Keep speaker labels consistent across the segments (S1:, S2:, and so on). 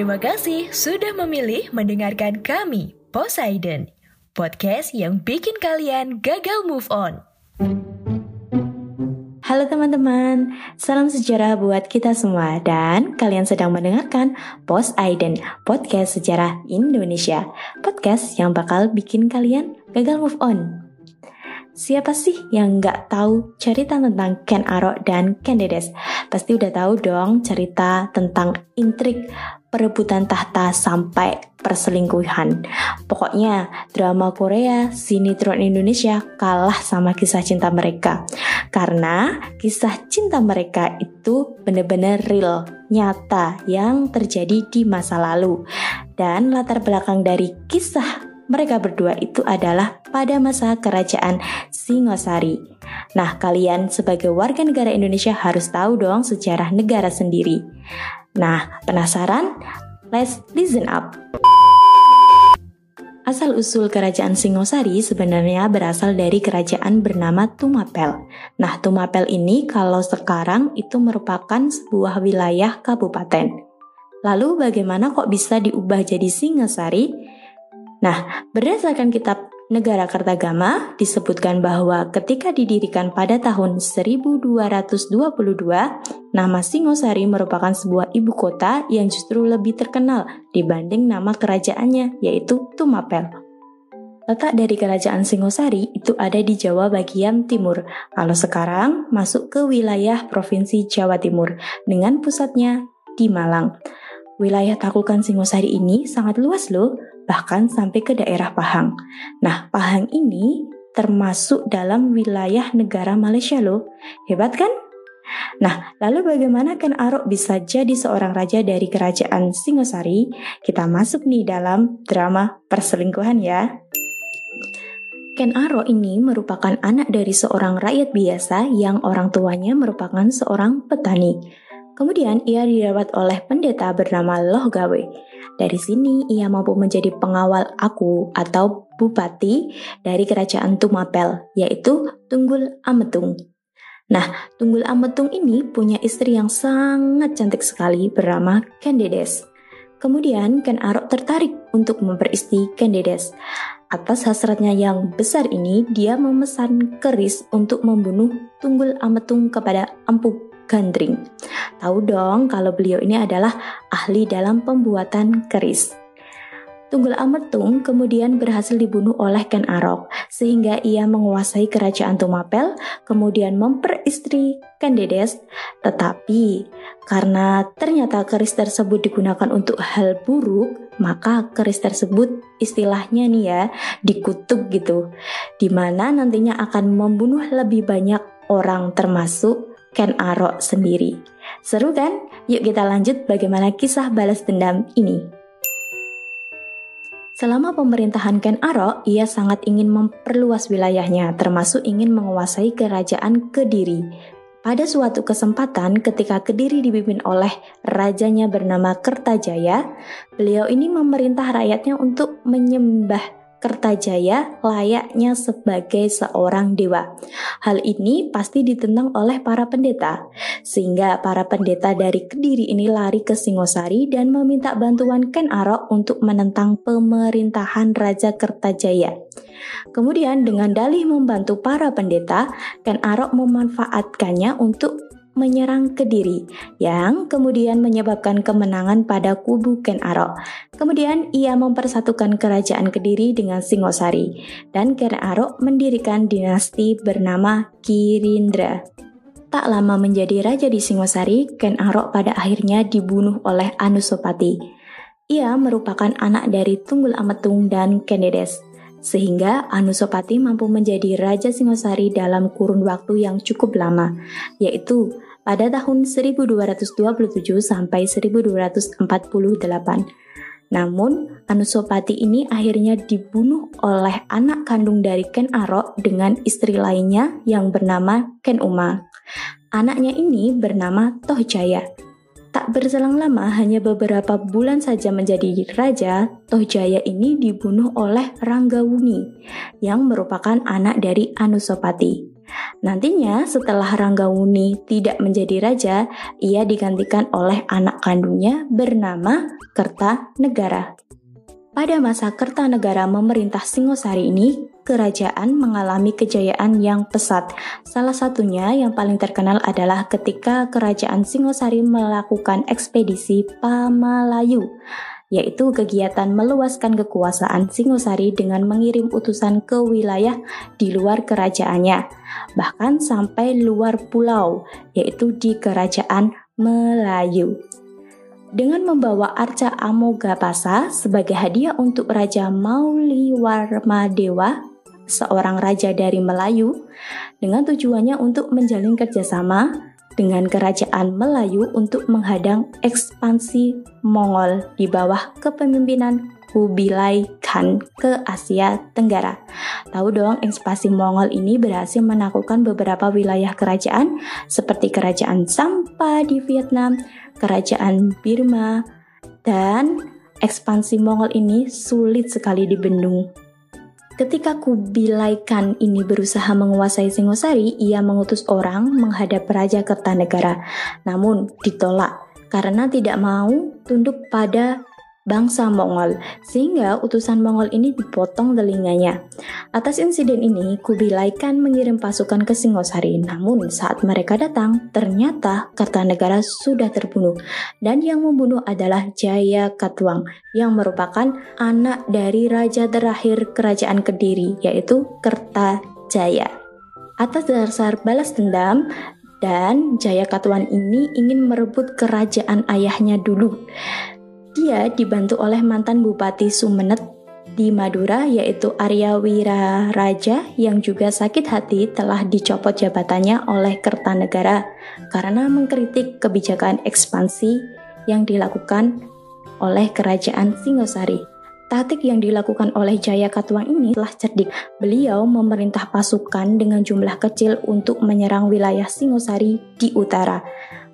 S1: Terima kasih sudah memilih mendengarkan kami, Poseidon, podcast yang bikin kalian gagal move on.
S2: Halo teman-teman, salam sejarah buat kita semua dan kalian sedang mendengarkan Poseidon, podcast sejarah Indonesia, podcast yang bakal bikin kalian gagal move on. Siapa sih yang nggak tahu cerita tentang Ken Arok dan Ken Dedes? Pasti udah tahu dong cerita tentang intrik perebutan tahta sampai perselingkuhan. Pokoknya drama Korea, sinetron Indonesia kalah sama kisah cinta mereka. Karena kisah cinta mereka itu benar-benar real, nyata yang terjadi di masa lalu. Dan latar belakang dari kisah mereka berdua itu adalah pada masa kerajaan Singosari. Nah, kalian sebagai warga negara Indonesia harus tahu dong sejarah negara sendiri. Nah, penasaran? Let's listen up. Asal-usul kerajaan Singosari sebenarnya berasal dari kerajaan bernama Tumapel. Nah, Tumapel ini kalau sekarang itu merupakan sebuah wilayah kabupaten. Lalu bagaimana kok bisa diubah jadi Singasari? Nah, berdasarkan kitab Negara Kertagama disebutkan bahwa ketika didirikan pada tahun 1222, nama Singosari merupakan sebuah ibu kota yang justru lebih terkenal dibanding nama kerajaannya yaitu Tumapel. Letak dari kerajaan Singosari itu ada di Jawa bagian timur. Kalau sekarang masuk ke wilayah Provinsi Jawa Timur dengan pusatnya di Malang. Wilayah taklukan Singosari ini sangat luas loh, bahkan sampai ke daerah Pahang. Nah, Pahang ini termasuk dalam wilayah negara Malaysia loh. Hebat kan? Nah, lalu bagaimana Ken Arok bisa jadi seorang raja dari kerajaan Singosari? Kita masuk nih dalam drama perselingkuhan ya. Ken Arok ini merupakan anak dari seorang rakyat biasa yang orang tuanya merupakan seorang petani. Kemudian ia dirawat oleh pendeta bernama Loh Gawe. Dari sini ia mampu menjadi pengawal aku atau bupati dari kerajaan Tumapel, yaitu Tunggul Ametung. Nah, Tunggul Ametung ini punya istri yang sangat cantik sekali bernama Kendedes. Kemudian Ken Arok tertarik untuk memperistri Kendedes. Atas hasratnya yang besar ini, dia memesan keris untuk membunuh Tunggul Ametung kepada Empu Gandring. Tahu dong kalau beliau ini adalah ahli dalam pembuatan keris. Tunggul Ametung kemudian berhasil dibunuh oleh Ken Arok sehingga ia menguasai kerajaan Tumapel kemudian memperistri Ken Dedes tetapi karena ternyata keris tersebut digunakan untuk hal buruk maka keris tersebut istilahnya nih ya dikutuk gitu di mana nantinya akan membunuh lebih banyak orang termasuk Ken Arok sendiri. Seru kan? Yuk kita lanjut bagaimana kisah balas dendam ini. Selama pemerintahan Ken Arok, ia sangat ingin memperluas wilayahnya, termasuk ingin menguasai kerajaan Kediri. Pada suatu kesempatan ketika Kediri dipimpin oleh rajanya bernama Kertajaya, beliau ini memerintah rakyatnya untuk menyembah Kertajaya layaknya sebagai seorang dewa. Hal ini pasti ditentang oleh para pendeta, sehingga para pendeta dari Kediri ini lari ke Singosari dan meminta bantuan Ken Arok untuk menentang pemerintahan Raja Kertajaya. Kemudian dengan dalih membantu para pendeta, Ken Arok memanfaatkannya untuk menyerang Kediri yang kemudian menyebabkan kemenangan pada kubu Ken Arok. Kemudian ia mempersatukan kerajaan Kediri dengan Singosari dan Ken Arok mendirikan dinasti bernama Kirindra. Tak lama menjadi raja di Singosari, Ken Arok pada akhirnya dibunuh oleh Anusopati. Ia merupakan anak dari Tunggul Ametung dan Kendedes sehingga Anusopati mampu menjadi Raja Singosari dalam kurun waktu yang cukup lama, yaitu pada tahun 1227 sampai 1248. Namun, Anusopati ini akhirnya dibunuh oleh anak kandung dari Ken Arok dengan istri lainnya yang bernama Ken Uma. Anaknya ini bernama Tohjaya. Tak berselang lama, hanya beberapa bulan saja menjadi raja, Tohjaya ini dibunuh oleh Ranggawuni, yang merupakan anak dari Anusopati. Nantinya setelah Ranggawuni tidak menjadi raja, ia digantikan oleh anak kandungnya bernama Kertanegara. Pada masa Kertanegara memerintah Singosari ini, kerajaan mengalami kejayaan yang pesat. Salah satunya yang paling terkenal adalah ketika kerajaan Singosari melakukan ekspedisi Pamalayu, yaitu kegiatan meluaskan kekuasaan Singosari dengan mengirim utusan ke wilayah di luar kerajaannya, bahkan sampai luar pulau, yaitu di kerajaan Melayu dengan membawa arca Amogapasa sebagai hadiah untuk Raja Mauliwarmadewa, seorang raja dari Melayu, dengan tujuannya untuk menjalin kerjasama dengan kerajaan Melayu untuk menghadang ekspansi Mongol di bawah kepemimpinan Kubilai Khan ke Asia Tenggara. Tahu dong, ekspansi Mongol ini berhasil menaklukkan beberapa wilayah kerajaan seperti kerajaan Sampa di Vietnam, kerajaan Birma, dan ekspansi Mongol ini sulit sekali dibendung. Ketika Kubilai Khan ini berusaha menguasai Singosari, ia mengutus orang menghadap Raja Kertanegara, namun ditolak karena tidak mau tunduk pada bangsa Mongol, sehingga utusan Mongol ini dipotong telinganya. Atas insiden ini, Kubilai Khan mengirim pasukan ke Singosari, namun saat mereka datang, ternyata Kartanegara sudah terbunuh, dan yang membunuh adalah Jaya Katwang, yang merupakan anak dari raja terakhir kerajaan Kediri, yaitu Kertajaya. Atas dasar balas dendam, dan Jaya Katwan ini ingin merebut kerajaan ayahnya dulu. Dia dibantu oleh mantan Bupati Sumenet di Madura yaitu Arya Wira Raja yang juga sakit hati telah dicopot jabatannya oleh Kertanegara karena mengkritik kebijakan ekspansi yang dilakukan oleh kerajaan Singosari. Taktik yang dilakukan oleh Jaya Katuang ini telah cerdik. Beliau memerintah pasukan dengan jumlah kecil untuk menyerang wilayah Singosari di utara.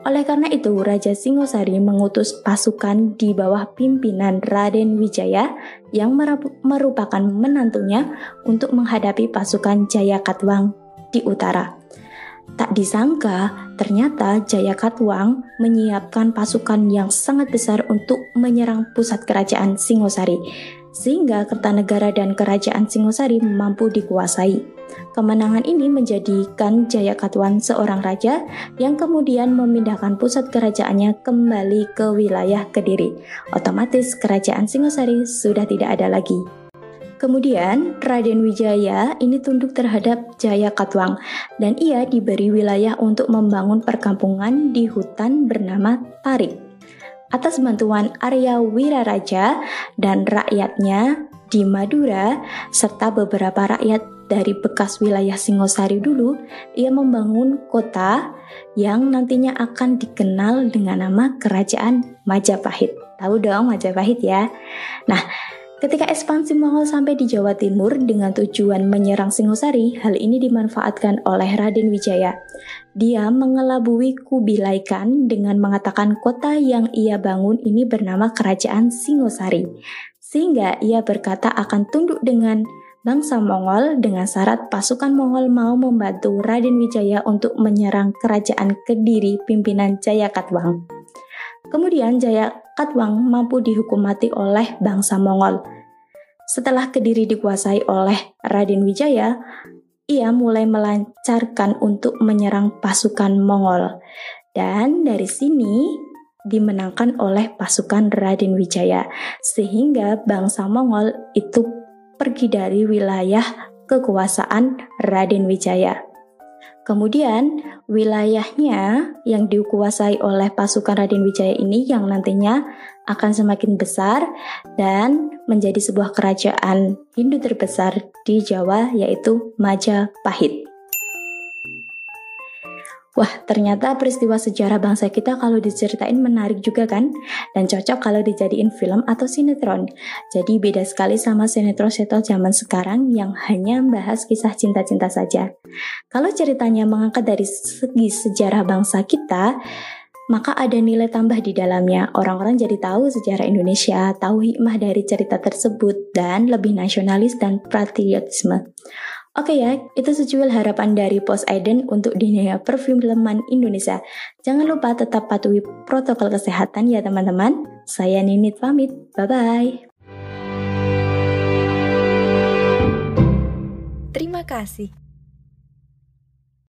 S2: Oleh karena itu, Raja Singosari mengutus pasukan di bawah pimpinan Raden Wijaya yang merupakan menantunya untuk menghadapi pasukan Jaya Katwang di utara. Tak disangka, ternyata Jaya Katwang menyiapkan pasukan yang sangat besar untuk menyerang pusat kerajaan Singosari, sehingga Kertanegara dan kerajaan Singosari mampu dikuasai. Kemenangan ini menjadikan Jayakatwan seorang raja yang kemudian memindahkan pusat kerajaannya kembali ke wilayah Kediri. Otomatis kerajaan Singosari sudah tidak ada lagi. Kemudian Raden Wijaya ini tunduk terhadap Jaya Katwang dan ia diberi wilayah untuk membangun perkampungan di hutan bernama Tarik. Atas bantuan Arya Wiraraja dan rakyatnya di Madura serta beberapa rakyat dari bekas wilayah Singosari dulu, ia membangun kota yang nantinya akan dikenal dengan nama Kerajaan Majapahit. Tahu dong Majapahit ya? Nah, ketika ekspansi Mongol sampai di Jawa Timur dengan tujuan menyerang Singosari, hal ini dimanfaatkan oleh Raden Wijaya. Dia mengelabui Kubilai Khan dengan mengatakan kota yang ia bangun ini bernama Kerajaan Singosari. Sehingga ia berkata akan tunduk dengan bangsa Mongol dengan syarat pasukan Mongol mau membantu Raden Wijaya untuk menyerang kerajaan Kediri pimpinan Jaya Katwang. Kemudian Jaya Katwang mampu dihukum mati oleh bangsa Mongol. Setelah Kediri dikuasai oleh Raden Wijaya, ia mulai melancarkan untuk menyerang pasukan Mongol. Dan dari sini dimenangkan oleh pasukan Raden Wijaya, sehingga bangsa Mongol itu pergi dari wilayah kekuasaan Raden Wijaya. Kemudian, wilayahnya yang dikuasai oleh pasukan Raden Wijaya ini yang nantinya akan semakin besar dan menjadi sebuah kerajaan Hindu terbesar di Jawa yaitu Majapahit. Wah, ternyata peristiwa sejarah bangsa kita kalau diceritain menarik juga kan? Dan cocok kalau dijadiin film atau sinetron. Jadi beda sekali sama sinetron-sinetron zaman sekarang yang hanya membahas kisah cinta-cinta saja. Kalau ceritanya mengangkat dari segi sejarah bangsa kita, maka ada nilai tambah di dalamnya. Orang-orang jadi tahu sejarah Indonesia, tahu hikmah dari cerita tersebut, dan lebih nasionalis dan patriotisme. Oke ya, itu sejual harapan dari Poseidon untuk dunia perfilman Indonesia. Jangan lupa tetap patuhi protokol kesehatan ya teman-teman. Saya Ninit pamit, bye-bye.
S1: Terima kasih.